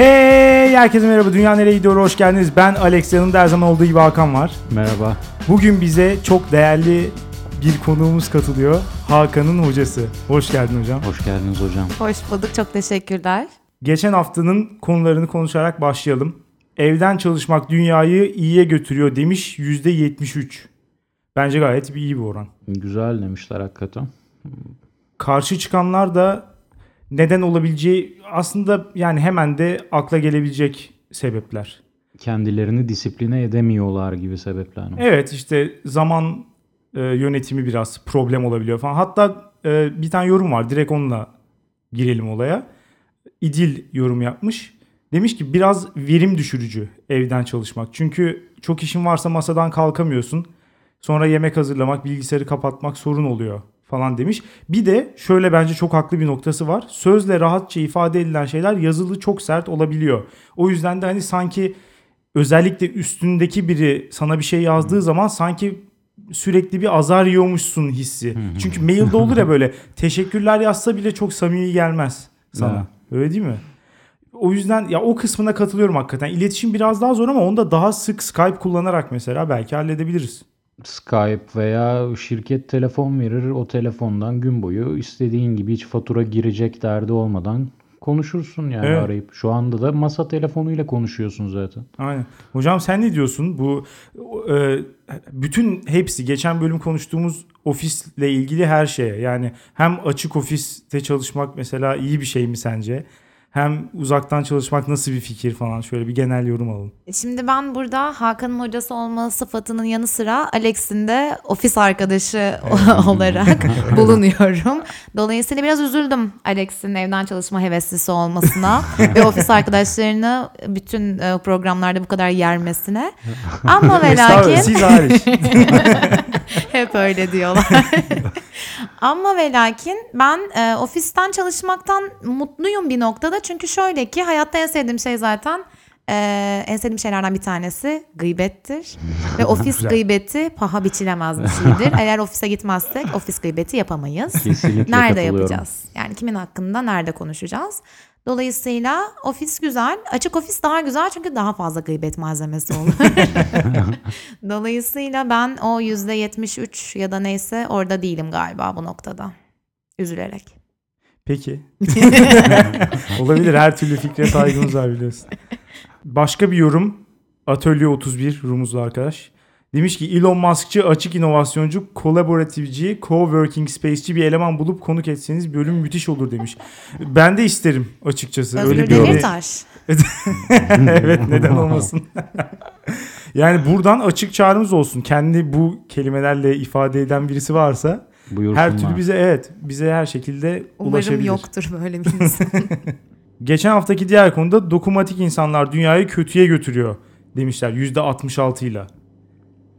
Hey herkese merhaba. Dünya nereye gidiyor? Hoş geldiniz. Ben Alex. Yanımda her zaman olduğu gibi Hakan var. Merhaba. Bugün bize çok değerli bir konuğumuz katılıyor. Hakan'ın hocası. Hoş geldin hocam. Hoş geldiniz hocam. Hoş bulduk. Çok teşekkürler. Geçen haftanın konularını konuşarak başlayalım. Evden çalışmak dünyayı iyiye götürüyor demiş %73. Bence gayet bir iyi bir oran. Güzel demişler hakikaten. Karşı çıkanlar da neden olabileceği aslında yani hemen de akla gelebilecek sebepler. Kendilerini disipline edemiyorlar gibi sebepler. mi? Evet işte zaman e, yönetimi biraz problem olabiliyor falan. Hatta e, bir tane yorum var direkt onunla girelim olaya. İdil yorum yapmış. Demiş ki biraz verim düşürücü evden çalışmak. Çünkü çok işin varsa masadan kalkamıyorsun. Sonra yemek hazırlamak, bilgisayarı kapatmak sorun oluyor falan demiş. Bir de şöyle bence çok haklı bir noktası var. Sözle rahatça ifade edilen şeyler yazılı çok sert olabiliyor. O yüzden de hani sanki özellikle üstündeki biri sana bir şey yazdığı zaman sanki sürekli bir azar yiyormuşsun hissi. Çünkü mailde olur ya böyle teşekkürler yazsa bile çok samimi gelmez sana. Evet. Öyle değil mi? O yüzden ya o kısmına katılıyorum hakikaten. İletişim biraz daha zor ama onu da daha sık Skype kullanarak mesela belki halledebiliriz. Skype veya şirket telefon verir. O telefondan gün boyu istediğin gibi hiç fatura girecek derdi olmadan konuşursun yani Evet. arayıp. Şu anda da masa telefonuyla konuşuyorsun zaten. Aynen. Hocam sen ne diyorsun? Bu e, bütün hepsi geçen bölüm konuştuğumuz ofisle ilgili her şeye. Yani hem açık ofiste çalışmak mesela iyi bir şey mi sence? Hem uzaktan çalışmak nasıl bir fikir falan şöyle bir genel yorum alalım. Şimdi ben burada Hakan'ın hocası olma sıfatının yanı sıra Alex'in de ofis arkadaşı olarak bulunuyorum. Dolayısıyla biraz üzüldüm Alex'in evden çalışma heveslisi olmasına ve ofis arkadaşlarını bütün e, programlarda bu kadar yermesine. Ama ve lakin Siz hariç. Hep öyle diyorlar. Ama ve lakin ben e, ofisten çalışmaktan mutluyum bir noktada. Çünkü şöyle ki hayatta en sevdiğim şey zaten e, en sevdiğim şeylerden bir tanesi gıybettir. Ve ofis gıybeti paha biçilemez bir şeydir. Eğer ofise gitmezsek ofis gıybeti yapamayız. Kesinlikle Nerede yapacağız? Yani kimin hakkında nerede konuşacağız? Dolayısıyla ofis güzel. Açık ofis daha güzel çünkü daha fazla gıybet malzemesi olur. Dolayısıyla ben o yüzde yetmiş üç ya da neyse orada değilim galiba bu noktada. Üzülerek. Peki. Olabilir her türlü fikre saygımız var biliyorsun. Başka bir yorum. Atölye 31 Rumuzlu arkadaş. Demiş ki Elon Musk'çı, açık inovasyoncu, kolaboratifci, co-working space'ci bir eleman bulup konuk etseniz bölüm müthiş olur demiş. Ben de isterim açıkçası. Özgür Öyle bir Demirtaş. evet neden olmasın. yani buradan açık çağrımız olsun. Kendi bu kelimelerle ifade eden birisi varsa Buyursunlar. her türlü bize evet bize her şekilde Umarım ulaşabilir. yoktur böyle bir insan. Geçen haftaki diğer konuda dokunmatik insanlar dünyayı kötüye götürüyor demişler %66 ile.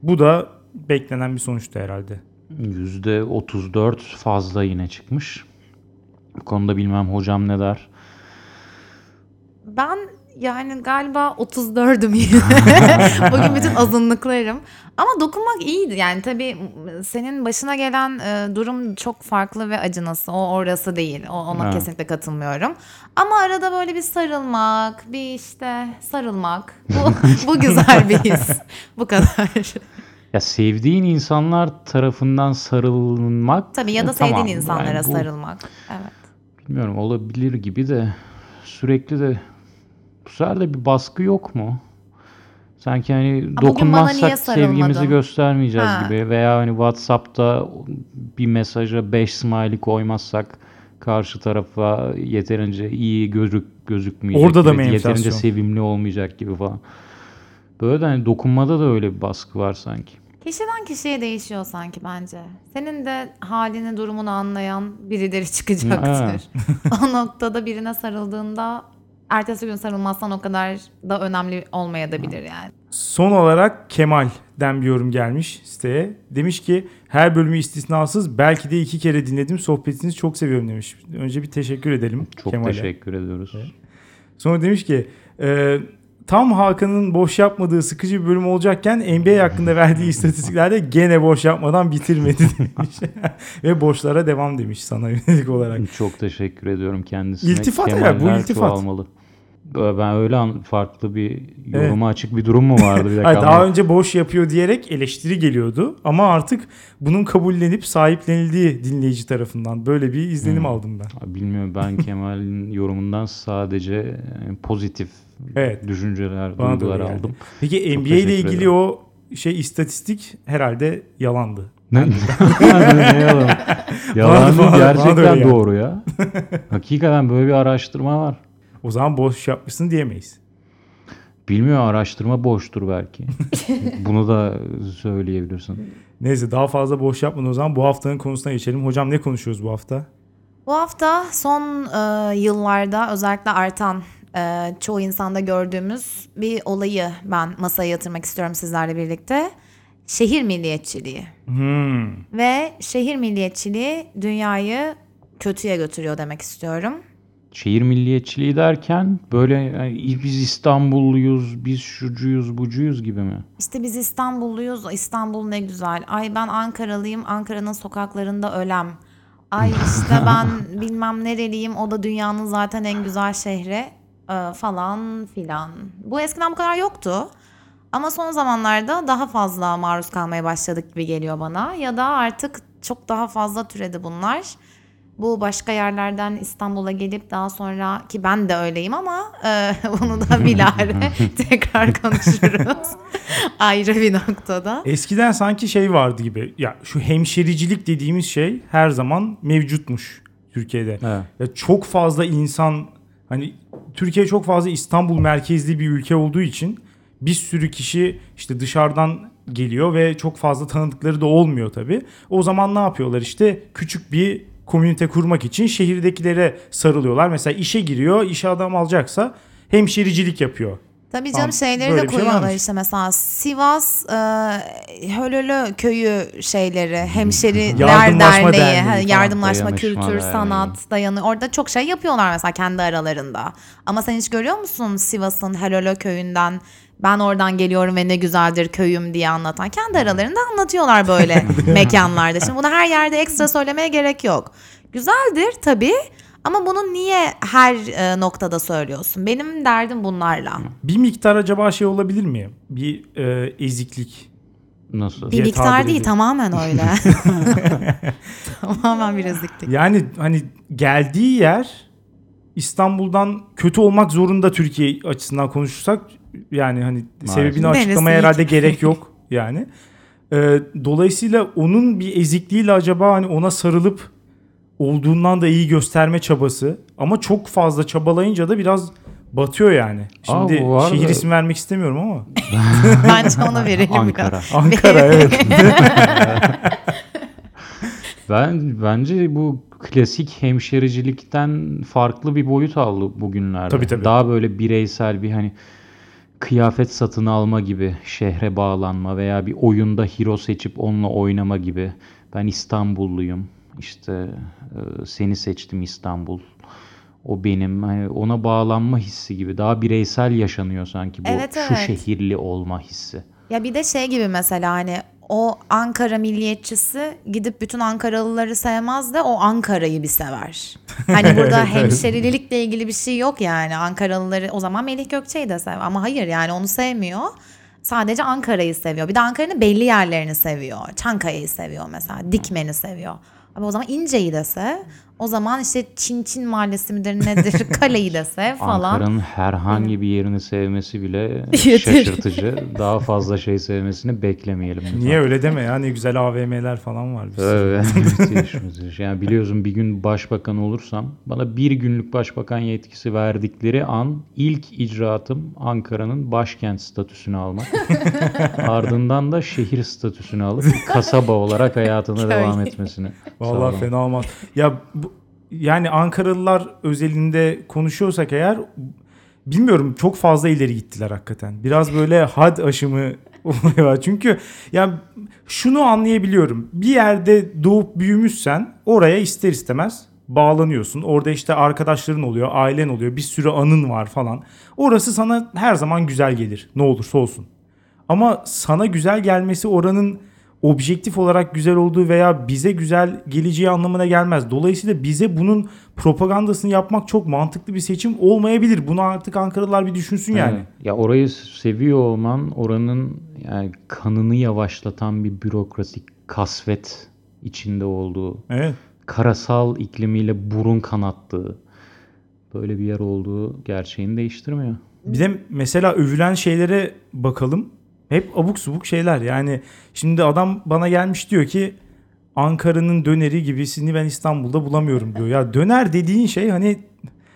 Bu da beklenen bir sonuçtu herhalde. %34 fazla yine çıkmış. Bu konuda bilmem hocam ne der. ben yani galiba 34'üm yine. Bugün bütün azınlıklarım. Ama dokunmak iyiydi. Yani tabii senin başına gelen e, durum çok farklı ve acınası. O orası değil. O, ona Evet. kesinlikle katılmıyorum. Ama arada böyle bir sarılmak, bir işte sarılmak. Bu, bu güzel bir his. Bu kadar. Ya sevdiğin insanlar tarafından sarılmak Tabii ya da e, tamam. sevdiğin insanlara Yani bu- sarılmak. Evet. Bilmiyorum olabilir gibi de sürekli de bu sefer de bir baskı yok mu? Sanki hani niye dokunmazsak sevgimizi göstermeyeceğiz Ha. gibi veya hani WhatsApp'ta bir mesaja 5 smiley koymazsak karşı tarafa yeterince iyi gözük gözükmeyecek Orada da gibi, mı yeterince enflasyon? sevimli olmayacak gibi falan. Böyle de hani dokunmada da öyle bir baskı var sanki. Kişiden kişiye değişiyor sanki bence. Senin de halini, durumunu anlayan birileri çıkacaktır. O noktada birine sarıldığında ertesi gün sarılmazsan o kadar da önemli olmayabilir yani. Son olarak Kemal'den bir yorum gelmiş siteye. Demiş ki her bölümü istisnasız belki de iki kere dinledim sohbetinizi çok seviyorum demiş. Önce bir teşekkür edelim Çok Kemal'e. teşekkür ediyoruz. Sonra demiş ki e, tam Hakan'ın boş yapmadığı sıkıcı bir bölüm olacakken NBA hakkında verdiği istatistiklerde gene boş yapmadan bitirmedi demiş. Ve boşlara devam demiş sana yönelik olarak. Çok teşekkür ediyorum kendisine. İltifat ya, bu Kemaller iltifat. çoğalmalı. Ben öyle an, farklı bir yoruma açık bir durum mu vardı? Bir dakika Hayır, daha önce boş yapıyor diyerek eleştiri geliyordu ama artık bunun kabullenip sahiplenildiği dinleyici tarafından böyle bir izlenim Hmm. aldım ben. Bilmiyorum ben Kemal'in yorumundan sadece pozitif Evet. düşünceler, Bana duygular aldım. Peki Çok NBA ile ilgili ederim. o şey istatistik herhalde yalandı. Ne? ne yalan? Yalan bana- gerçekten doğru ya. Hakikaten böyle bir araştırma var. O zaman boş yapmışsın diyemeyiz. Bilmiyorum araştırma boştur belki. Bunu da söyleyebilirsin. Neyse daha fazla boş yapmadan o zaman bu haftanın konusuna geçelim. Hocam ne konuşuyoruz bu hafta? Bu hafta son e, yıllarda özellikle artan e, çoğu insanda gördüğümüz bir olayı ben masaya yatırmak istiyorum sizlerle birlikte. Şehir milliyetçiliği. Hmm. Ve şehir milliyetçiliği dünyayı kötüye götürüyor demek istiyorum. Şehir milliyetçiliği derken böyle yani biz İstanbulluyuz, biz şucuyuz, bucuyuz gibi mi? İşte biz İstanbulluyuz, İstanbul ne güzel. Ay ben Ankaralıyım, Ankara'nın sokaklarında ölem. Ay işte ben bilmem nereliyim, o da dünyanın zaten en güzel şehri e, falan filan. Bu eskiden bu kadar yoktu. Ama son zamanlarda daha fazla maruz kalmaya başladık gibi geliyor bana. Ya da artık çok daha fazla türedi bunlar. Bu başka yerlerden İstanbul'a gelip daha sonra ki ben de öyleyim ama e, bunu da bilahare tekrar konuşuruz. Ayrı bir noktada. Eskiden sanki şey vardı gibi. Ya şu hemşericilik dediğimiz şey her zaman mevcutmuş Türkiye'de. Evet. Ya çok fazla insan hani Türkiye çok fazla İstanbul merkezli bir ülke olduğu için bir sürü kişi işte dışarıdan geliyor ve çok fazla tanıdıkları da olmuyor tabii. O zaman ne yapıyorlar işte küçük bir komünite kurmak için şehirdekilere sarılıyorlar. Mesela işe giriyor, işe adam alacaksa hemşericilik yapıyor. Tabii canım şeyleri böyle de bir şey koyuyorlar varmış. işte mesela Sivas e, Hölölö köyü şeyleri hemşeriler Yardımlaşma derneği, derneği ha, falan. yardımlaşma Dayanışma kültür derneği. sanat dayanı orada çok şey yapıyorlar mesela kendi aralarında. Ama sen hiç görüyor musun Sivas'ın Hölölö köyünden ben oradan geliyorum ve ne güzeldir köyüm diye anlatan. Kendi aralarında anlatıyorlar böyle mekanlarda. Şimdi bunu her yerde ekstra söylemeye gerek yok. Güzeldir tabii ama bunu niye her e, noktada söylüyorsun? Benim derdim bunlarla. Bir miktar acaba şey olabilir mi? Bir e, eziklik. Nasıl? Bir miktar değil edeyim. tamamen öyle. tamamen bir eziklik. Yani hani geldiği yer İstanbul'dan kötü olmak zorunda Türkiye açısından konuşursak yani hani sebebini Neresi açıklamaya iyi herhalde gerek yok yani. Ee, dolayısıyla onun bir ezikliğiyle acaba hani ona sarılıp olduğundan da iyi gösterme çabası ama çok fazla çabalayınca da biraz batıyor yani. Aa, Şimdi bu arada- şehir isim vermek istemiyorum ama. Bence ona verelim Ankara. biraz. Ankara evet. Ben bence bu klasik hemşericilikten farklı bir boyut aldı bugünlerde. Tabii, tabii. Daha böyle bireysel bir hani kıyafet satın alma gibi şehre bağlanma veya bir oyunda hero seçip onunla oynama gibi. Ben İstanbulluyum. İşte e, seni seçtim İstanbul. O benim. Hani ona bağlanma hissi gibi. Daha bireysel yaşanıyor sanki bu Evet, şu evet. şehirli olma hissi. Ya bir de şey gibi mesela hani o Ankara milliyetçisi gidip bütün Ankaralıları sevmez de o Ankara'yı bir sever. Hani burada hemşerilikle ilgili bir şey yok yani. Ankaralıları o zaman Melih Gökçe'yi de sev ama hayır yani onu sevmiyor. Sadece Ankara'yı seviyor. Bir de Ankara'nın belli yerlerini seviyor. Çankaya'yı seviyor mesela. Dikmen'i seviyor. Ama o zaman İnce'yi de sev. O zaman işte Çin Çin Mahallesi midir nedir Kale'yi de sev falan. Ankara'nın herhangi bir yerini sevmesi bile şaşırtıcı. Daha fazla şey sevmesini beklemeyelim. lütfen. Niye öyle deme ya ne güzel AVM'ler falan var. Bir sürü. Evet, müthiş, müthiş. Yani biliyorsun bir gün başbakan olursam bana bir günlük başbakan yetkisi verdikleri an ilk icraatım Ankara'nın başkent statüsünü almak. Ardından da şehir statüsünü alıp kasaba olarak hayatına devam etmesini. Vallahi fena olmaz. Ya bu, yani Ankaralılar özelinde konuşuyorsak eğer bilmiyorum çok fazla ileri gittiler hakikaten. Biraz böyle had aşımı olay var. Çünkü ya şunu anlayabiliyorum. Bir yerde doğup büyümüşsen oraya ister istemez bağlanıyorsun. Orada işte arkadaşların oluyor, ailen oluyor, bir sürü anın var falan. Orası sana her zaman güzel gelir. Ne olursa olsun. Ama sana güzel gelmesi oranın objektif olarak güzel olduğu veya bize güzel geleceği anlamına gelmez. Dolayısıyla bize bunun propagandasını yapmak çok mantıklı bir seçim olmayabilir. Bunu artık Ankaralılar bir düşünsün yani. Evet. Ya orayı seviyor olman oranın yani kanını yavaşlatan bir bürokratik kasvet içinde olduğu, Evet. karasal iklimiyle burun kanattığı böyle bir yer olduğu gerçeğini değiştirmiyor. Bir de mesela övülen şeylere bakalım. Hep abuk subuk şeyler. Yani şimdi adam bana gelmiş diyor ki Ankara'nın döneri gibisini ben İstanbul'da bulamıyorum diyor. Ya döner dediğin şey hani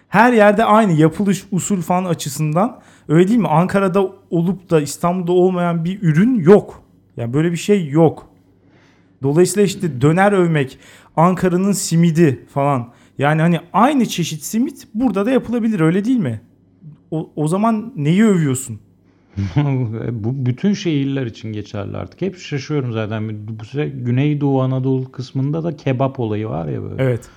her yerde aynı yapılış usul falan açısından öyle değil mi? Ankara'da olup da İstanbul'da olmayan bir ürün yok. Yani böyle bir şey yok. Dolayısıyla işte döner övmek, Ankara'nın simidi falan. Yani hani aynı çeşit simit burada da yapılabilir öyle değil mi? O, o zaman neyi övüyorsun? Bu bütün şehirler için geçerli artık. Hep şaşıyorum zaten. Bu Güneydoğu Anadolu kısmında da kebap olayı var ya böyle. Evet.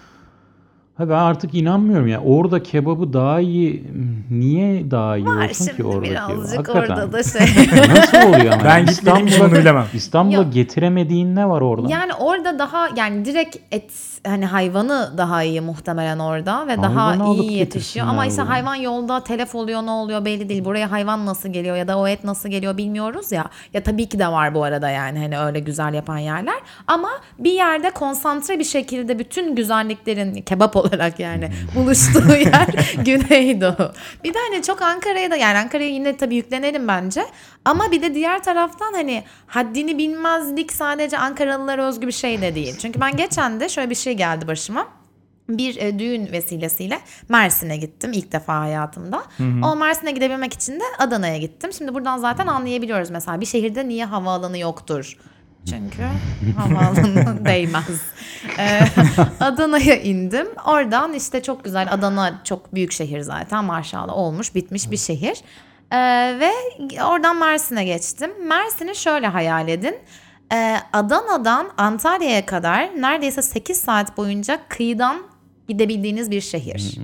Ha ben artık inanmıyorum ya. Orada kebabı daha iyi niye daha iyi Var olsun ki şimdi oradaki? birazcık Hakikaten. orada da şey. Nasıl oluyor ama? Ben için onu bilemem. İstanbul'a Yok. getiremediğin ne var orada? Yani orada daha yani direkt et hani hayvanı daha iyi muhtemelen orada ve daha Hayvanı alıp iyi yetişiyor. Ama işte buraya. hayvan yolda telef oluyor ne oluyor belli değil. Buraya hayvan nasıl geliyor ya da o et nasıl geliyor bilmiyoruz ya. Ya tabii ki de var bu arada yani hani öyle güzel yapan yerler. Ama bir yerde konsantre bir şekilde bütün güzelliklerin kebap olarak yani buluştuğu yer Güneydoğu. Bir de hani çok Ankara'ya da yani Ankara'ya yine tabii yüklenelim bence. Ama bir de diğer taraftan hani haddini bilmezlik sadece Ankaralılara özgü bir şey de değil. Çünkü ben geçen de şöyle bir şey geldi başıma. Bir e, düğün vesilesiyle Mersin'e gittim ilk defa hayatımda. O Mersin'e gidebilmek için de Adana'ya gittim. Şimdi buradan zaten anlayabiliyoruz mesela bir şehirde niye havaalanı yoktur. Çünkü havaalanı değmez. Ee, Adana'ya indim. Oradan işte çok güzel Adana çok büyük şehir zaten maşallah olmuş bitmiş bir şehir. Ee, ve oradan Mersin'e geçtim. Mersin'i şöyle hayal edin. Ee, Adana'dan Antalya'ya kadar neredeyse 8 saat boyunca kıyıdan gidebildiğiniz bir şehir.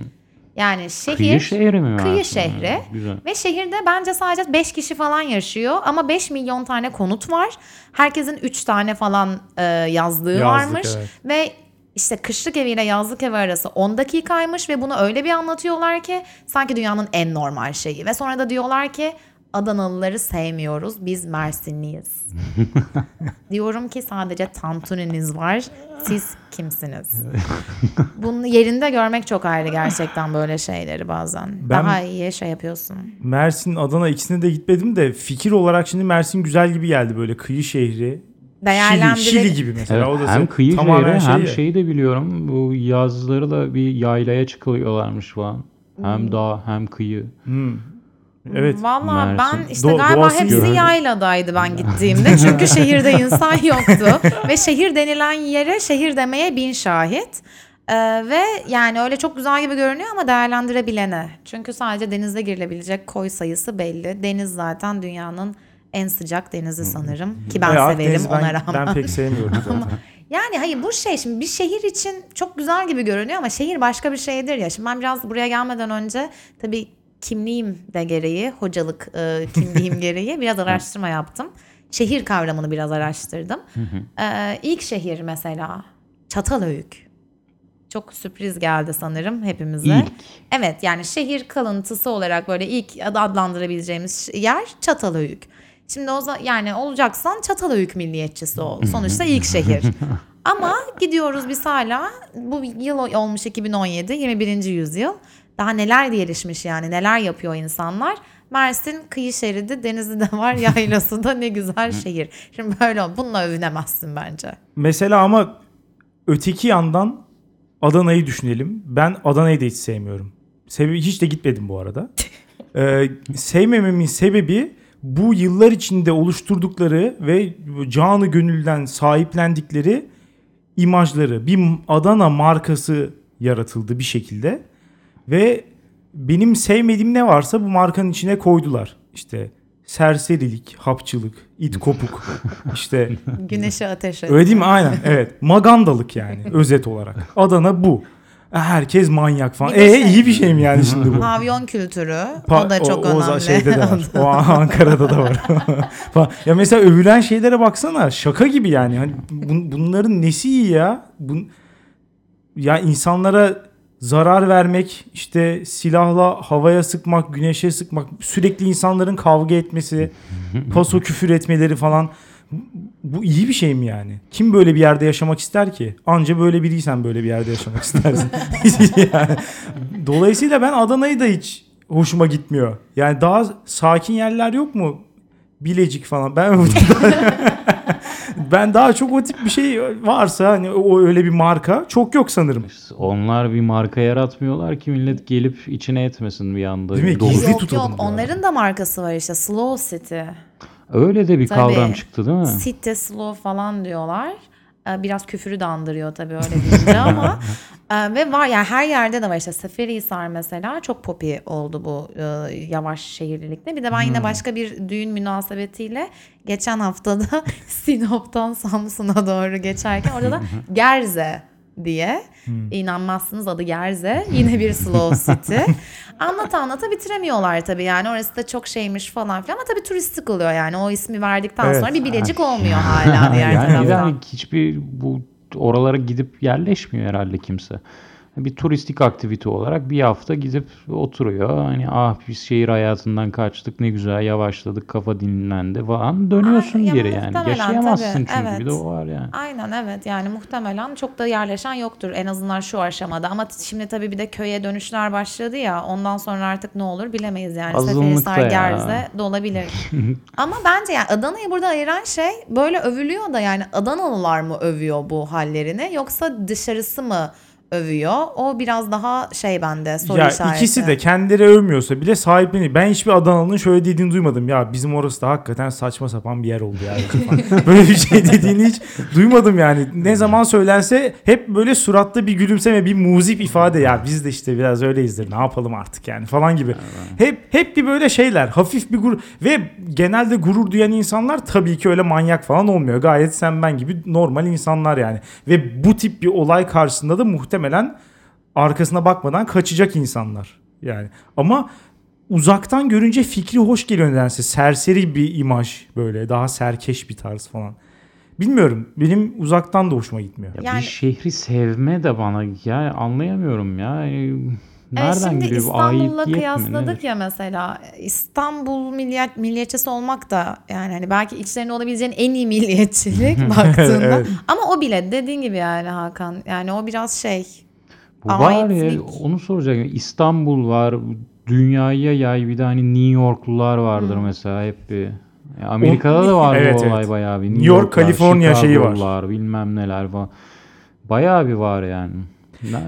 Yani şehir Kıyı şehri mi Kıyı şehri. Ha, güzel. Ve şehirde bence sadece 5 kişi falan yaşıyor ama 5 milyon tane konut var. Herkesin 3 tane falan e, yazlığı Yazlık, varmış evet. ve işte kışlık eviyle yazlık evi arası 10 dakikaymış ve bunu öyle bir anlatıyorlar ki sanki dünyanın en normal şeyi. Ve sonra da diyorlar ki Adanalıları sevmiyoruz. Biz Mersinliyiz. Diyorum ki sadece tantuniniz var. Siz kimsiniz? Bunu yerinde görmek çok ayrı gerçekten böyle şeyleri bazen. Ben- Daha iyi şey yapıyorsun. Mersin, Adana ikisine de gitmedim de fikir olarak şimdi Mersin güzel gibi geldi böyle kıyı şehri. Şili. Şili gibi mesela. Evet, O da hem kıyı şehri hem şey şeyi de biliyorum. Bu yazları da bir yaylaya çıkılıyorlarmış falan. Hem dağ hem kıyı. Hmm. Evet. Valla ben işte Do- galiba doğası hepsi görüyorum. yayladaydı ben gittiğimde. Çünkü şehirde insan yoktu. Ve şehir denilen yere şehir demeye bin şahit. Ee, ve yani öyle çok güzel gibi görünüyor ama değerlendirebilene. Çünkü sadece denizde girilebilecek koy sayısı belli. Deniz zaten dünyanın en sıcak denizi sanırım. Ki ben E, severim Akdeniz ona ben, rağmen. Ben pek sevmiyorum zaten. Yani hayır bu şey şimdi bir şehir için çok güzel gibi görünüyor ama şehir başka bir şeydir ya. Şimdi ben biraz buraya gelmeden önce tabii kimliğim de gereği, hocalık e, kimliğim gereği biraz araştırma yaptım. Şehir kavramını biraz araştırdım. Ee, ilk şehir mesela Çatalhöyük. Çok sürpriz geldi sanırım hepimize. İlk. Evet yani şehir kalıntısı olarak böyle ilk adlandırabileceğimiz yer Çatalhöyük. Şimdi o yani olacaksan Çatalhöyük milliyetçisi ol. Sonuçta ilk şehir. Ama gidiyoruz biz hala bu yıl olmuş 2017 21. yüzyıl. Daha neler gelişmiş yani neler yapıyor insanlar. Mersin kıyı şeridi denizi de var yaylası da ne güzel şehir. Şimdi böyle bununla övünemezsin bence. Mesela ama öteki yandan Adana'yı düşünelim. Ben Adana'yı da hiç sevmiyorum. Sebebi hiç de gitmedim bu arada. Ee, sevmememin sebebi bu yıllar içinde oluşturdukları ve canı gönülden sahiplendikleri imajları. Bir Adana markası yaratıldı bir şekilde. Ve benim sevmediğim ne varsa bu markanın içine koydular. İşte serserilik, hapçılık, it kopuk. işte Güneşe ateş et. Öyle değil mi? Aynen. Evet. Magandalık yani özet olarak. Adana bu. herkes manyak falan. Bir E şey- iyi bir şey mi yani şimdi bu? Pavyon kültürü Pa- o da çok o, önemli. O şeyde de var. O Ankara'da da var. Ya mesela övülen şeylere baksana. Şaka gibi yani. Hani bun- bunların nesi iyi ya? Bun, ya insanlara zarar vermek, işte silahla havaya sıkmak, güneşe sıkmak, sürekli insanların kavga etmesi, paso küfür etmeleri falan. Bu iyi bir şey mi yani? Kim böyle bir yerde yaşamak ister ki? Anca böyle biriysen böyle bir yerde yaşamak istersin. yani, dolayısıyla ben Adana'yı da hiç hoşuma gitmiyor. Yani daha sakin yerler yok mu? Bilecik falan. Ben ben daha çok o tip bir şey varsa hani o öyle bir marka çok yok sanırım. Onlar bir marka yaratmıyorlar ki millet gelip içine etmesin bir anda. Değil mi? Dolu. Gizli yok yok onların da markası var işte Slow City. Öyle de bir Tabii. kavram çıktı değil mi? City Slow falan diyorlar. Ee, Biraz küfürü de andırıyor tabii öyle deyince ama e, ve var yani her yerde de var. İşte Seferihisar mesela çok popi oldu bu e, yavaş şehirlilikte. Bir de ben yine başka bir düğün münasebetiyle geçen haftada Sinop'tan Samsun'a doğru geçerken orada da Gerze diye. İnanmazsınız adı Gerze. Yine bir slow city. Anlata anlata bitiremiyorlar tabii yani. Orası da çok şeymiş falan filan. Ama tabii turistik oluyor yani. O ismi verdikten Evet. sonra bir bilecik olmuyor hala diğer yani taraftan. hani hiçbir bu oralara gidip yerleşmiyor herhalde kimse. Bir turistik aktivite olarak bir hafta gidip oturuyor. Hani ah biz şehir hayatından kaçtık ne güzel yavaşladık kafa dinlendi falan dönüyorsun Ay, geri yani. Yaşayamazsın tabii, çünkü evet. bir de o var yani. Aynen evet yani muhtemelen çok da yerleşen yoktur en azından şu aşamada ama şimdi tabii bir de köye dönüşler başladı ya ondan sonra artık ne olur bilemeyiz yani Azınlıkta ya. Gerze de olabilir. ama bence yani Adana'yı burada ayıran şey böyle övülüyor da yani Adanalılar mı övüyor bu hallerini yoksa dışarısı mı övüyor? O biraz daha şey bende soru ya işareti. ikisi de kendileri övmüyorsa bile sahipleniyor. Ben hiçbir Adanalı'nın şöyle dediğini duymadım. Ya bizim orası da hakikaten saçma sapan bir yer oldu yani. falan. böyle bir şey dediğini hiç duymadım yani. Ne zaman söylense hep böyle suratta bir gülümseme, bir muzip ifade. Ya biz de işte biraz öyleyizdir. Ne yapalım artık yani falan gibi. Hep hep bir böyle şeyler. Hafif bir gurur ve genelde gurur duyan insanlar tabii ki öyle manyak falan olmuyor. Gayet sen ben gibi normal insanlar yani. Ve bu tip bir olay karşısında da muhtemelen arkasına bakmadan kaçacak insanlar. Yani ama uzaktan görünce fikri hoş geliyor nedense. Serseri bir imaj böyle daha serkeş bir tarz falan. Bilmiyorum benim uzaktan da hoşuma gitmiyor. Ya Yani- bir şehri sevme de bana ya anlayamıyorum ya. Ee, E, Nereden şimdi İstanbul'la mi, kıyasladık nedir? ya mesela İstanbul milliyet, milliyetçisi olmak da yani hani belki içlerinde olabileceğin en iyi milliyetçilik baktığında Evet. ama o bile dediğin gibi yani Hakan yani o biraz şey Bu var ya onu soracağım. İstanbul var. Dünyaya yay bir de hani New Yorklular vardır mesela hep bir. Amerika'da da var Evet, bu olay evet. bayağı bir. New York, Yorklar, Kaliforniya şeyi var. Bilmem neler falan. Bayağı bir var yani. Ne?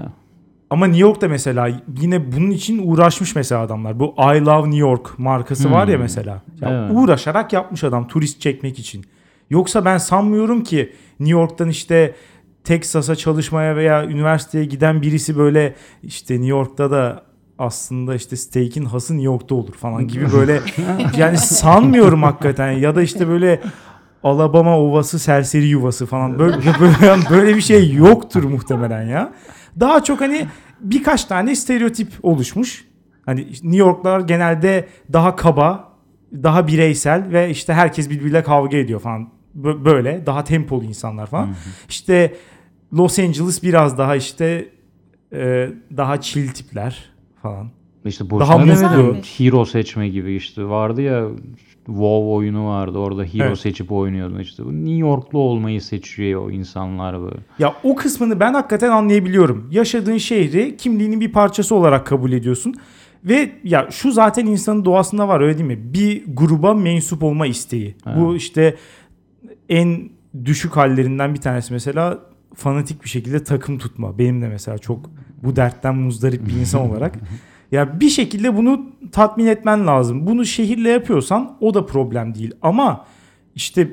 Ama New York'ta mesela yine bunun için uğraşmış mesela adamlar. Bu I Love New York markası var ya Hmm. mesela. Ya Evet. Uğraşarak yapmış adam turist çekmek için. Yoksa ben sanmıyorum ki New York'tan işte Texas'a çalışmaya veya üniversiteye giden birisi böyle işte New York'ta da aslında işte steak'in hası New York'ta olur falan gibi böyle yani sanmıyorum hakikaten ya da işte böyle Alabama ovası serseri yuvası falan böyle böyle, böyle bir şey yoktur muhtemelen ya. Daha çok hani birkaç tane stereotip oluşmuş. Hani New Yorklar genelde daha kaba, daha bireysel ve işte herkes birbiriyle kavga ediyor falan. Bö- Böyle daha tempolu insanlar falan. İşte Los Angeles biraz daha işte e, daha chill tipler falan. İşte Daha boşuna mutlu. demedim. Hero seçme gibi işte. Vardı ya WoW oyunu vardı. Orada hero Evet. seçip oynuyordun işte. New Yorklu olmayı seçiyor o insanlar böyle. Ya o kısmını ben hakikaten anlayabiliyorum. Yaşadığın şehri kimliğinin bir parçası olarak kabul ediyorsun. Ve ya şu zaten insanın doğasında var öyle değil mi? Bir gruba mensup olma isteği. Bu işte en düşük hallerinden bir tanesi mesela fanatik bir şekilde takım tutma. Benim de mesela çok bu dertten muzdarip bir insan olarak. Ya bir şekilde bunu tatmin etmen lazım. Bunu şehirle yapıyorsan o da problem değil. Ama işte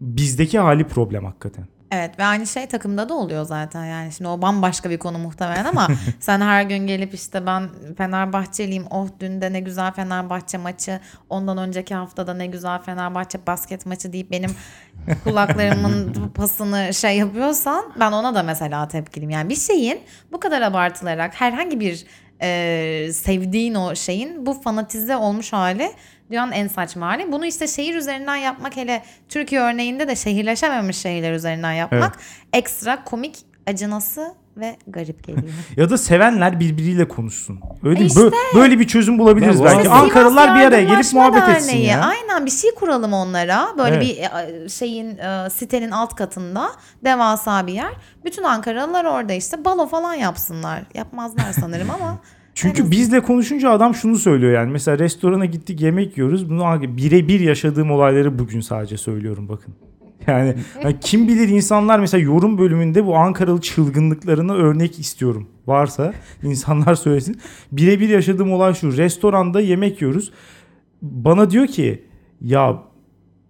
bizdeki hali problem hakikaten. Evet ve aynı şey takımda da oluyor zaten yani şimdi o bambaşka bir konu muhtemelen ama sen her gün gelip işte ben Fenerbahçeliyim oh dün de ne güzel Fenerbahçe maçı ondan önceki haftada ne güzel Fenerbahçe basket maçı deyip benim kulaklarımın pasını şey yapıyorsan ben ona da mesela tepkiliyim yani bir şeyin bu kadar abartılarak herhangi bir e, sevdiğin o şeyin bu fanatize olmuş hali dünyanın en saçma hali. Bunu işte şehir üzerinden yapmak hele Türkiye örneğinde de şehirleşememiş şehirler üzerinden yapmak ekstra komik, acınası ve garip geliyor. Ya da sevenler birbiriyle konuşsun. Öyle değil mi? İşte. Bö- böyle bir çözüm bulabiliriz Ya belki. işte Ankaralılar bir araya gelip muhabbet etsin Derneği. ya. Aynen bir şey kuralım onlara. Böyle Evet. bir e, şeyin e, sitenin alt katında devasa bir yer. Bütün Ankaralılar orada işte balo falan yapsınlar. Yapmazlar sanırım ama. Çünkü en bizle konuşunca adam şunu söylüyor yani. Mesela restorana gittik yemek yiyoruz. Bunu birebir yaşadığım olayları bugün sadece söylüyorum bakın. Yani, kim bilir insanlar mesela yorum bölümünde bu Ankaralı çılgınlıklarına örnek istiyorum. Varsa insanlar söylesin. Birebir yaşadığım olay şu. Restoranda yemek yiyoruz. Bana diyor ki ya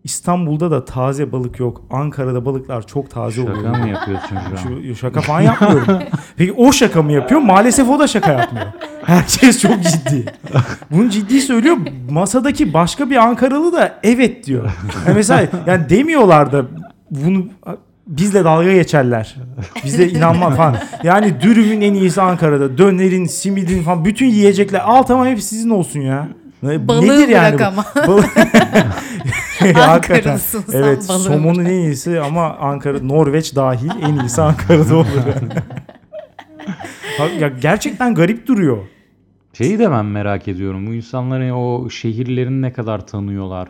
İstanbul'da da taze balık yok. Ankara'da balıklar çok taze oluyor. Şaka mı yapıyorsun şu an? Şu, şaka falan yapmıyorum. Peki o şaka mı yapıyor? Maalesef o da şaka yapmıyor. Herkes çok ciddi. Bunu ciddi söylüyor. Masadaki başka bir Ankaralı da evet diyor. Yani mesela yani demiyorlar da bunu bizle dalga geçerler. Bize inanma falan. Yani dürümün en iyisi Ankara'da. Dönerin, simidin falan bütün yiyecekler. Al tamam hep sizin olsun ya. Ne- Balığı Nedir bırak bu? ama. Ankaralısın sen, Evet balığı somonun en iyisi ama Ankara, Norveç dahil en iyisi Ankara'da olur. Ya gerçekten garip duruyor. Şeyi de ben merak ediyorum. Bu insanların o şehirlerini ne kadar tanıyorlar?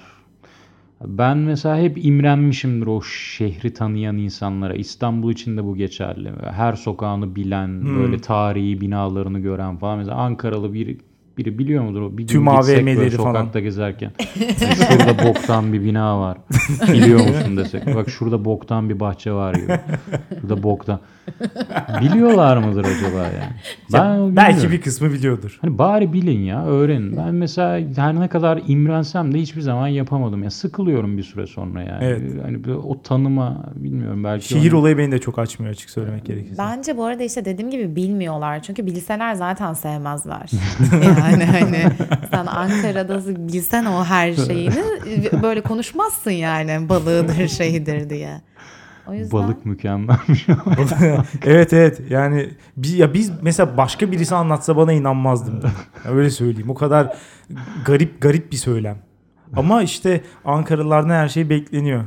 Ben mesela hep imrenmişimdir o şehri tanıyan insanlara. İstanbul için de bu geçerli. Her sokağını bilen, Hmm. böyle tarihi binalarını gören falan. Mesela Ankaralı biri biri biliyor mudur o? Bir gün Tüm gitsek böyle AVM'leri falan. sokakta gezerken. Yani şurada boktan bir bina var. Biliyor musun desek. Bak şurada boktan bir bahçe var gibi. Şurada boktan. Biliyorlar mıdır acaba yani? Ben Belki bilmiyorum. bir kısmı biliyordur. Hani bari bilin ya öğrenin. Ben mesela her ne kadar imrensem de hiçbir zaman yapamadım. Ya sıkılıyorum bir süre sonra yani. Evet. Hani bir o tanıma bilmiyorum belki. Şehir onu- olayı beni de çok açmıyor açık söylemek gerekirse. Bence bu arada işte dediğim gibi bilmiyorlar. Çünkü bilseler zaten sevmezler. yani hani sen Ankara'da bilsen o her şeyini böyle konuşmazsın yani balığıdır şeyidir diye. O yüzden Balık mükemmelmiş. evet evet yani biz, ya biz mesela başka birisi anlatsa bana inanmazdım. Ya öyle söyleyeyim. O kadar garip garip bir söylem. Ama işte Ankaralılardan her şey bekleniyor.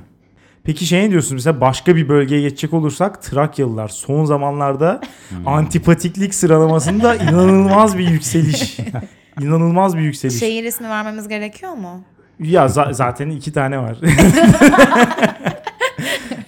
Peki şey ne diyorsunuz mesela başka bir bölgeye geçecek olursak Trakyalılar son zamanlarda antipatiklik sıralamasında inanılmaz bir yükseliş. İnanılmaz bir yükseliş. şehir ismi vermemiz gerekiyor mu? Ya za- zaten iki tane var.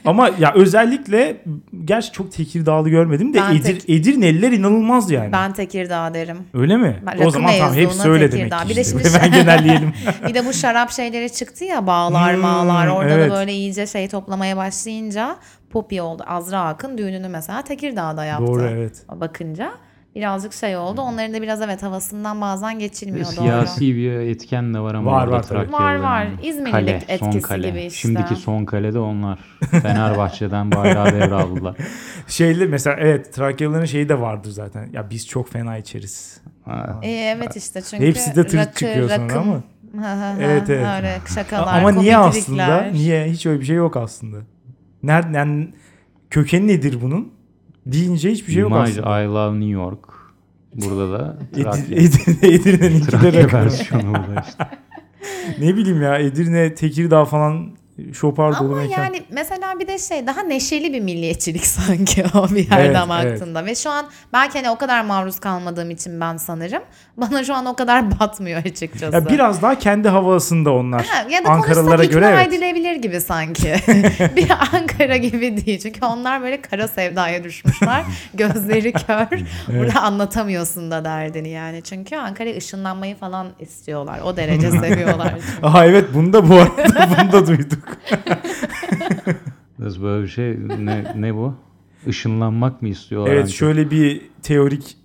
Ama ya özellikle gerçi çok Tekirdağlı görmedim de Ben Edir, tek- Edirneliler inanılmaz yani. Ben Tekirdağ derim. Öyle mi? Ben o zaman tamam hepsi öyle Tekirdağ. demek Bir de işte. şimdi- Ben genelleyelim. Bir de bu şarap şeyleri çıktı ya bağlar Hmm, mağlar orada evet. da böyle iyice şey toplamaya başlayınca Poppy oldu. Azra Akın düğününü mesela Tekirdağ'da yaptı. Doğru evet. Bakınca birazcık şey oldu. Onların da biraz evet havasından bazen geçilmiyor. Doğru. Siyasi bir etken de var ama Var, var tabii. Var, var. Kale, son etkisi kale. gibi işte. Şimdiki son kale de onlar. Fenerbahçe'den bayrağı devraldılar. Şeyle mesela evet Trakyalıların şeyi de vardır zaten. Ya biz çok fena içeriz. Ha. E, evet işte çünkü Hepsi de tırt çıkıyor sonra ama. Evet, evet. Öyle şakalar, Ama niye aslında? Niye? Hiç öyle bir şey yok aslında. Nereden yani kökeni nedir bunun? Deyince hiçbir şey yok İmaj aslında. I love New York. Burada da Edir. Edirne, Edirne'ninki de Trakya versiyonu bu da işte. Ne bileyim ya Edirne, Tekirdağ falan şopar dolu Ama mekan. yani mesela bir de şey daha neşeli bir milliyetçilik sanki o bir yerden Evet, baktığında. Ve şu an belki hani o kadar maruz kalmadığım için ben sanırım. Bana şu an o kadar batmıyor açıkçası. Ya biraz daha kendi havasında onlar. Ha, ya da Ankaralılara göre evet. edilebilir gibi sanki. bir Ankara gibi değil. Çünkü onlar böyle kara sevdaya düşmüşler. Gözleri kör. Burada anlatamıyorsun da derdini yani. Çünkü Ankara'ya ışınlanmayı falan istiyorlar. O derece seviyorlar. Aha evet bunu da bu arada bunu da duyduk. Nasıl böyle bir şey ne, ne bu? Işınlanmak mı istiyorlar? Evet Ankara? şöyle bir teorik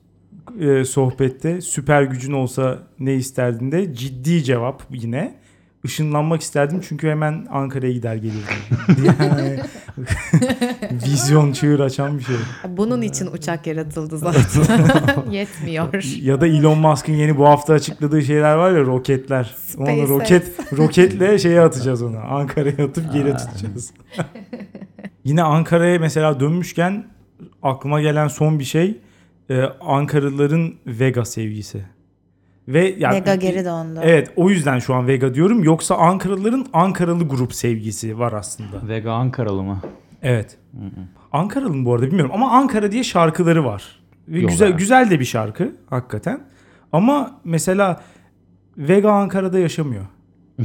e, sohbette süper gücün olsa ne isterdin de ciddi cevap yine. Işınlanmak isterdim çünkü hemen Ankara'ya gider gelirdim. yani, vizyon çığır açan bir şey. Bunun için uçak yaratıldı zaten. Yetmiyor. Ya da Elon Musk'ın yeni bu hafta açıkladığı şeyler var ya roketler. Onu SpaceX. roket roketle şeye atacağız onu. Ankara'ya atıp geri tutacağız. Yine Ankara'ya mesela dönmüşken aklıma gelen son bir şey e, Ankaralıların Vega sevgisi. Ve ya Mega geri döndü. Evet o yüzden şu an Vega diyorum. Yoksa Ankaralıların Ankaralı grup sevgisi var aslında. Vega Ankaralı mı? Evet. Ankaralı mı bu arada bilmiyorum ama Ankara diye şarkıları var. Ve Yok güzel abi. güzel de bir şarkı hakikaten. Ama mesela Vega Ankara'da yaşamıyor.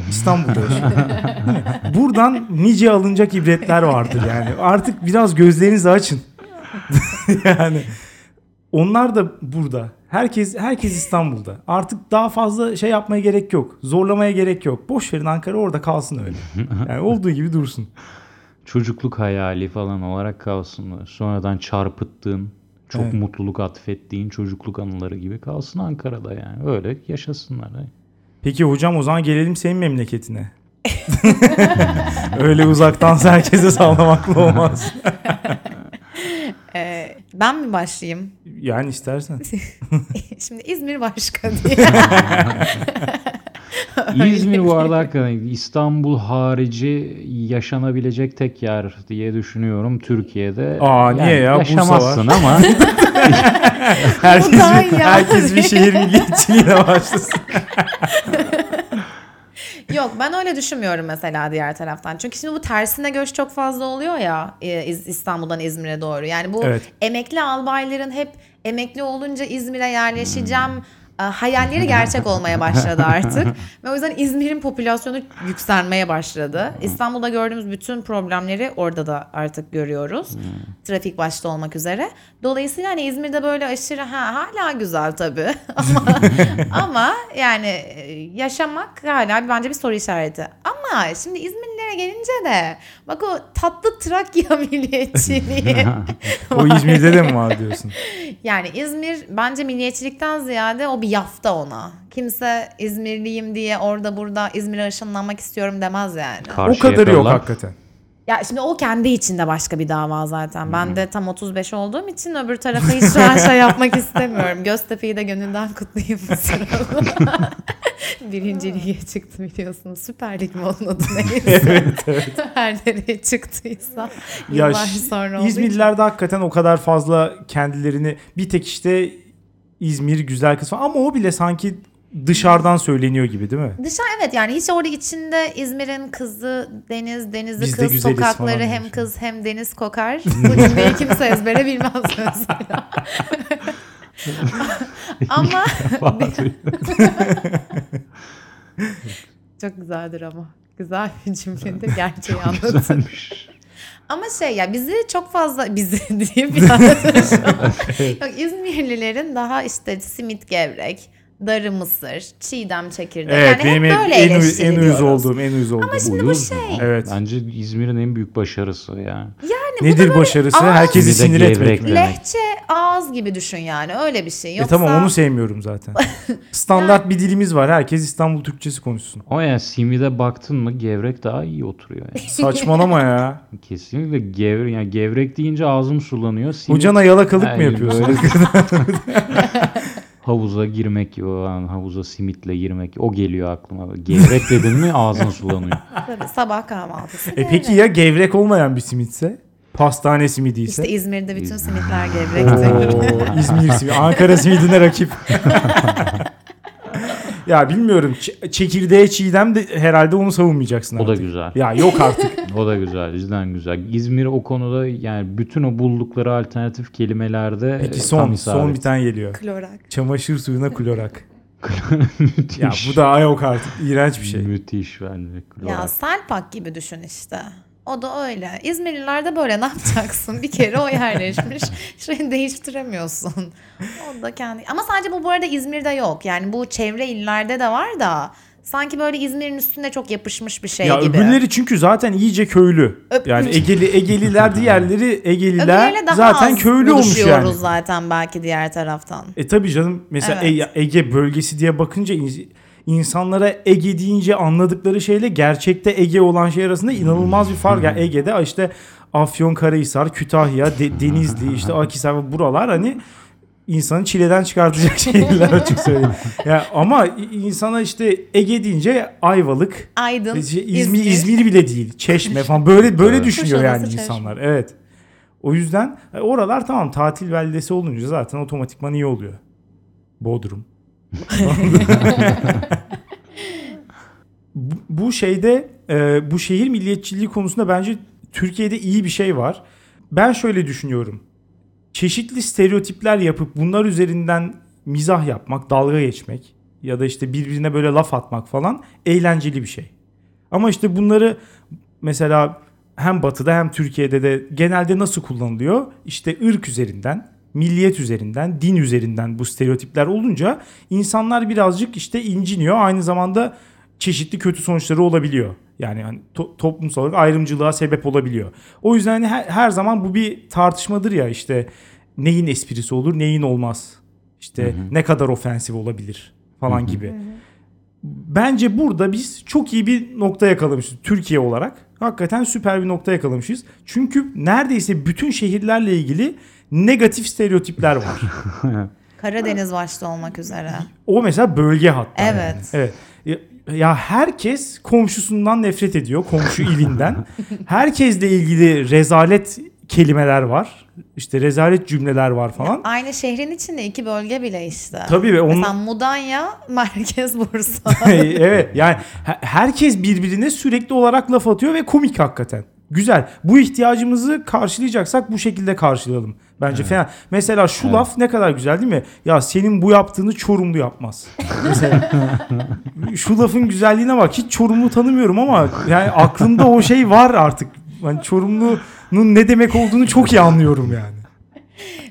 İstanbul'da yaşıyor. Buradan nice alınacak ibretler vardır yani. Artık biraz gözlerinizi açın. yani onlar da burada. Herkes herkes İstanbul'da. Artık daha fazla şey yapmaya gerek yok. Zorlamaya gerek yok. Boş verin Ankara orada kalsın öyle. Yani olduğu gibi dursun. Çocukluk hayali falan olarak kalsın. Sonradan çarpıttığın, çok Evet. mutluluk atfettiğin çocukluk anıları gibi kalsın Ankara'da yani. Öyle yaşasınlar. Peki hocam o zaman gelelim senin memleketine. Öyle uzaktan herkese sallamakla olmaz. Ee, ben mi başlayayım? Yani istersen. Şimdi İzmir başka diye. İzmir bu arada hakikaten İstanbul harici yaşanabilecek tek yer diye düşünüyorum Türkiye'de. Aa, niye ya? Bursa Yaşamazsın var. ama Herkes bir, herkes bir şehir milliyetçiliğine başlasın. Yok ben öyle düşünmüyorum mesela diğer taraftan. Çünkü şimdi bu tersine göç çok fazla oluyor ya e, İstanbul'dan İzmir'e doğru. Yani bu Evet. emekli albayların hep emekli olunca İzmir'e yerleşeceğim e, hayalleri gerçek olmaya başladı artık. Ve o yüzden İzmir'in popülasyonu yükselmeye başladı. İstanbul'da gördüğümüz bütün problemleri orada da artık görüyoruz. Trafik başta olmak üzere. Dolayısıyla hani İzmir'de böyle aşırı ha, hala güzel tabii ama ama yani e, yaşamak hala bence bir soru işareti. Ama şimdi İzmirlilere gelince de bak o tatlı Trakya milliyetçiliği. O İzmir'de de mi var diyorsun? yani İzmir bence milliyetçilikten ziyade o bir yafta ona. Kimse İzmirliyim diye orada burada İzmir'e ışınlanmak istiyorum demez yani. O kadar yok Karşıyakalılar- hakikaten. Ya şimdi o kendi içinde başka bir dava zaten. Ben de tam 35 olduğum için öbür tarafa hiç şu an şey yapmak istemiyorum. Göztepe'yi de gönülden kutlayayım bu sırada. Birinci lige çıktı biliyorsunuz. Süper Lig mi onun adı neyse. evet evet. Her nereye çıktıysa. Ya Yıllar ş- sonra olduğu için. İzmirliler de hakikaten o kadar fazla kendilerini bir tek işte İzmir güzel kız falan ama o bile sanki dışarıdan söyleniyor gibi değil mi? Dışarı evet yani hiç orada içinde İzmir'in kızı deniz, denizli Biz de kız güzeliz falan sokakları hem diyorsun. kız hem deniz kokar. Bu cümleyi kimse ezbere bilmez mesela. ama çok güzeldir ama. Güzel bir cümledir. Gerçeği anlatır. Güzelmiş. Ama şey ya bizi çok fazla bizi diye bir. Yok İzmirlilerin daha işte simit gevrek, darı mısır, çiğdem çekirdek. Evet yani benim hep böyle en, en uyuz olduğum en uyuz olduğum. şimdi bu Uyuz şey-? Evet. Bence İzmir'in en büyük başarısı ya. Nedir başarısı? ağız- Herkesi Bir de sinir etmek gevrek? Lehçe ağız gibi düşün yani öyle bir şey. E Yoksa tamam onu sevmiyorum zaten. Standart bir dilimiz var. Herkes İstanbul Türkçesi konuşsun. Ama yani simide baktın mı gevrek daha iyi oturuyor yani. Saçmalama ya. Kesinlikle gevrek yani gevrek deyince ağzım sulanıyor. Simit, Hocana yalakalık mı Yani yapıyorsun? havuza girmek havuza simitle girmek o geliyor aklıma. Gevrek dedin mi ağzın sulanıyor. Tabii, sabah kahvaltısı. E peki ya gevrek olmayan bir simitse? Pastane simidiyse? İşte İzmir'de bütün simitler gevrekti. Oo, İzmir simidi. Ankara simidine rakip. ya bilmiyorum. Ç- çekirdeğe çiğdem de herhalde onu savunmayacaksın O da güzel. Ya yok artık. O da güzel, cidden güzel. İzmir o konuda yani bütün o buldukları alternatif kelimelerde Peki tam son, son bir tane geliyor. Klorak. Çamaşır suyuna klorak. Müthiş. Ya bu da yok artık. İğrenç bir şey. Müthiş bence. Ya Klorak. Selpak gibi düşün işte. O da öyle. İzmirliler de böyle ne yapacaksın? Bir kere o yerleşmiş. Şeyi değiştiremiyorsun. O da kendi... Ama sadece bu bu arada İzmir'de yok. Yani bu çevre illerde de var da sanki böyle İzmir'in üstünde çok yapışmış bir şey ya gibi. öbürleri çünkü zaten iyice köylü. Öp- Yani Egeli Egeliler diğerleri Egeliler zaten az köylü olmuş yani. zaten belki diğer taraftan. E tabi canım mesela Evet. E- Ege bölgesi diye bakınca insanlara Ege deyince anladıkları şeyle gerçekte Ege olan şey arasında inanılmaz bir fark. Yani Ege'de işte Afyonkarahisar, Kütahya, De- Denizli, işte Akhisar buralar hani insanı çileden çıkartacak şeyler açık söyleyeyim. Ya ama insana işte Ege deyince Ayvalık, Aydın, şey, İzmir, İzmir. İzmir bile değil. Çeşme falan böyle böyle Evet. düşünüyor yani Çeşme. insanlar. Evet. O yüzden e, oralar tamam tatil beldesi olunca zaten otomatikman iyi oluyor. Bodrum. bu, şeyde e, bu şehir milliyetçiliği konusunda bence Türkiye'de iyi bir şey var. Ben şöyle düşünüyorum. Çeşitli stereotipler yapıp bunlar üzerinden mizah yapmak, dalga geçmek ya da işte birbirine böyle laf atmak falan eğlenceli bir şey. Ama işte bunları mesela hem batıda hem Türkiye'de de genelde nasıl kullanılıyor? İşte ırk üzerinden, milliyet üzerinden, din üzerinden bu stereotipler olunca insanlar birazcık işte inciniyor. Aynı zamanda çeşitli kötü sonuçları olabiliyor. Yani hani to- toplumsal olarak ayrımcılığa sebep olabiliyor. O yüzden hani her, her zaman bu bir tartışmadır ya işte neyin esprisi olur, neyin olmaz. İşte ne kadar ofensif olabilir falan gibi. Bence burada biz çok iyi bir nokta yakalamışız Türkiye olarak. Hakikaten süper bir nokta yakalamışız. Çünkü neredeyse bütün şehirlerle ilgili negatif stereotipler var. Karadeniz başta olmak üzere. O mesela bölge hatta. Evet. yani. Evet. Ya, herkes komşusundan nefret ediyor. Komşu ilinden. Herkesle ilgili rezalet kelimeler var. İşte rezalet cümleler var falan. Aynı şehrin içinde iki bölge bile işte. Tabii ve onun Mesela Mudanya, Merkez Bursa. evet yani he- herkes birbirine sürekli olarak laf atıyor ve komik hakikaten. Güzel. Bu ihtiyacımızı karşılayacaksak bu şekilde karşılayalım. Bence fena. Mesela şu laf ne kadar güzel değil mi? Ya senin bu yaptığını Çorumlu yapmaz. Mesela şu lafın güzelliğine bak. Hiç Çorumlu tanımıyorum ama yani aklımda o şey var artık. Yani Çorumlu'nun ne demek olduğunu çok iyi anlıyorum yani.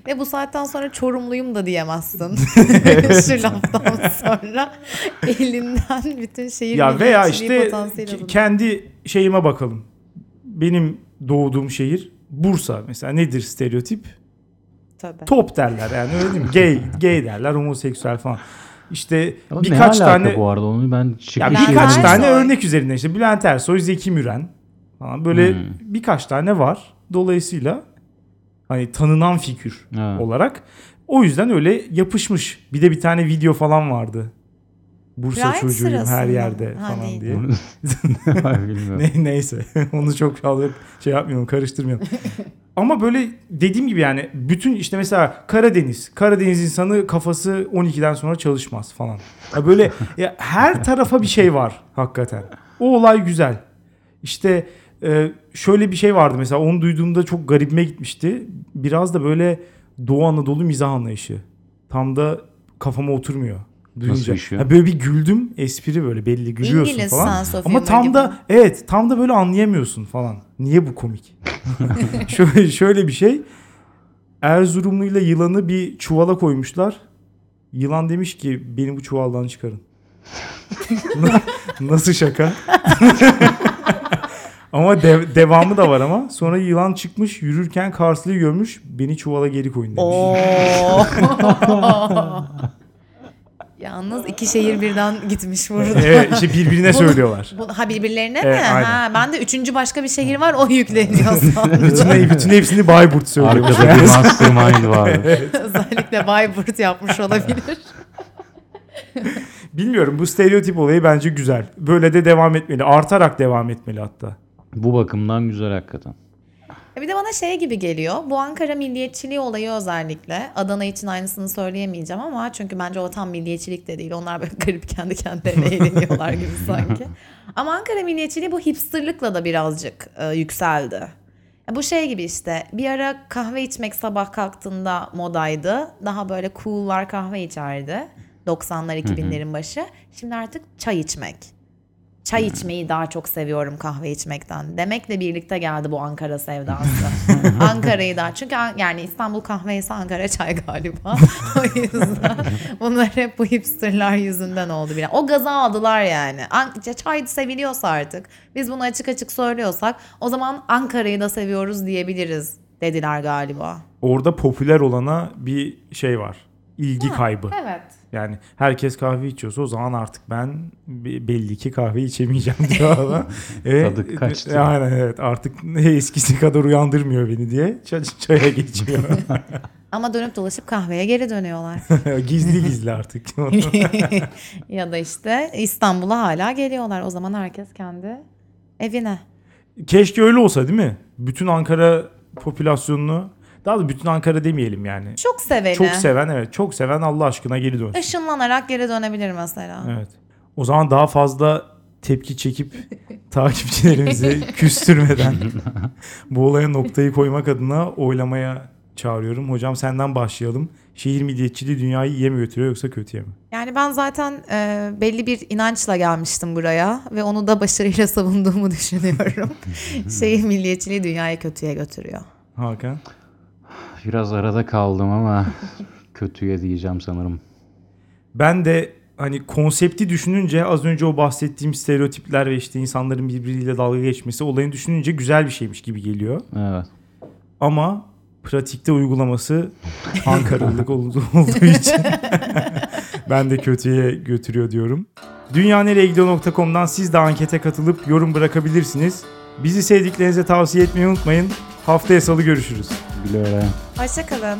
Ve bu saatten sonra Çorumluyum da diyemezsin. Şu laftan sonra elinden bütün şehir Ya veya işte kendi şeyime bakalım. Benim doğduğum şehir Bursa mesela nedir stereotip? Tabii. Top derler yani öyle değil mi? Gay, gay derler, homoseksüel falan. İşte Ama birkaç tane bu arada onu ben ya birkaç Ersoy. tane örnek üzerinden işte Bülent Ersoy, Zeki Müren falan böyle Hmm. birkaç tane var. Dolayısıyla hani tanınan figür Ha. olarak o yüzden öyle yapışmış. Bir de bir tane video falan vardı. Bursa Pride çocuğuyum her yerde? Ha, falan değil. diye. Ne, neyse onu çok fazla şey yapmayalım karıştırmayalım. Ama böyle dediğim gibi yani bütün işte mesela Karadeniz. Karadeniz insanı kafası 12'den sonra çalışmaz falan. Ya böyle ya her tarafa bir şey var hakikaten. O olay güzel. İşte e, şöyle bir şey vardı mesela onu duyduğumda çok garibime gitmişti. Biraz da böyle Doğu Anadolu mizah anlayışı. Tam da kafama oturmuyor. Duyunca. işiyor? Ya böyle bir güldüm espri böyle belli gülüyorsun İngiliz falan. Ama tam gibi. da evet tam da böyle anlayamıyorsun falan. Niye bu komik? şöyle şöyle bir şey. Erzurumluyla yılanı bir çuvala koymuşlar. Yılan demiş ki beni bu çuvaldan çıkarın. Nasıl şaka? ama dev- devamı da var ama. Sonra yılan çıkmış yürürken Karslı'yı görmüş. Beni çuvala geri koyun demiş. Yalnız iki şehir birden gitmiş burada. evet işte birbirine söylüyorlar. Bu- Ha birbirlerine Evet, mi? aynen. Ha, ben de üçüncü başka bir şehir var o yükleniyor sandım. bütün, bütün hepsini Bayburt söylüyor. Arkada bir mastermind vardı. Özellikle Bayburt yapmış olabilir. Bilmiyorum bu stereotip olayı bence güzel. Böyle de devam etmeli. Artarak devam etmeli hatta. Bu bakımdan güzel hakikaten. E Bir de bana şey gibi geliyor. Bu Ankara milliyetçiliği olayı özellikle. Adana için aynısını söyleyemeyeceğim ama çünkü bence o tam milliyetçilik de değil. Onlar böyle garip kendi kendilerine eğleniyorlar gibi sanki. Ama Ankara milliyetçiliği bu hipsterlıkla da birazcık e, yükseldi. Ya Bu şey gibi işte bir ara kahve içmek sabah kalktığında modaydı. Daha böyle cool'lar kahve içerdi. 90'lar 2000'lerin başı. Şimdi artık çay içmek. Çay içmeyi daha çok seviyorum kahve içmekten. Demekle birlikte geldi bu Ankara sevdası. Ankara'yı da. Çünkü An- yani İstanbul kahveyse Ankara çay galiba. o yüzden bunlar hep bu hipsterlar yüzünden oldu biraz. O gaza aldılar yani. An- çay seviliyorsa artık. Biz bunu açık açık söylüyorsak o zaman Ankara'yı da seviyoruz diyebiliriz dediler galiba. Orada popüler olana bir şey var. İlgi kaybı. Evet. Yani herkes kahve içiyorsa o zaman artık ben be- belli ki kahve içemeyeceğim diyor adam. E, Tadı kaçtı. e, Aynen evet artık eskisi kadar uyandırmıyor beni diye çay, çaya geçiyor. Ama dönüp dolaşıp kahveye geri dönüyorlar. gizli gizli artık. ya da işte İstanbul'a hala geliyorlar. O zaman herkes kendi evine. Keşke öyle olsa değil mi? Bütün Ankara popülasyonunu daha da bütün Ankara demeyelim yani. Çok seveni. Çok seven evet. Çok seven Allah aşkına geri dönsün. Işınlanarak geri dönebilir mesela. Evet. O zaman daha fazla tepki çekip takipçilerimizi küstürmeden bu olaya noktayı koymak adına oylamaya çağırıyorum. Hocam senden başlayalım. Şehir milliyetçiliği dünyayı iyiye mi götürüyor yoksa kötüye mi? Yani ben zaten e, belli bir inançla gelmiştim buraya ve onu da başarıyla savunduğumu düşünüyorum. Şehir milliyetçiliği dünyayı kötüye götürüyor. Hakan? Biraz arada kaldım ama kötüye diyeceğim sanırım. Ben de hani konsepti düşününce az önce o bahsettiğim stereotipler ve işte insanların birbiriyle dalga geçmesi olayını düşününce güzel bir şeymiş gibi geliyor. Evet. Ama pratikte uygulaması Ankaralılık olduğu, için ben de kötüye götürüyor diyorum. Dünyanereyegidiyor.com'dan siz de ankete katılıp yorum bırakabilirsiniz. Bizi sevdiklerinize tavsiye etmeyi unutmayın. Haftaya salı görüşürüz. Güle güle. Hoşçakalın.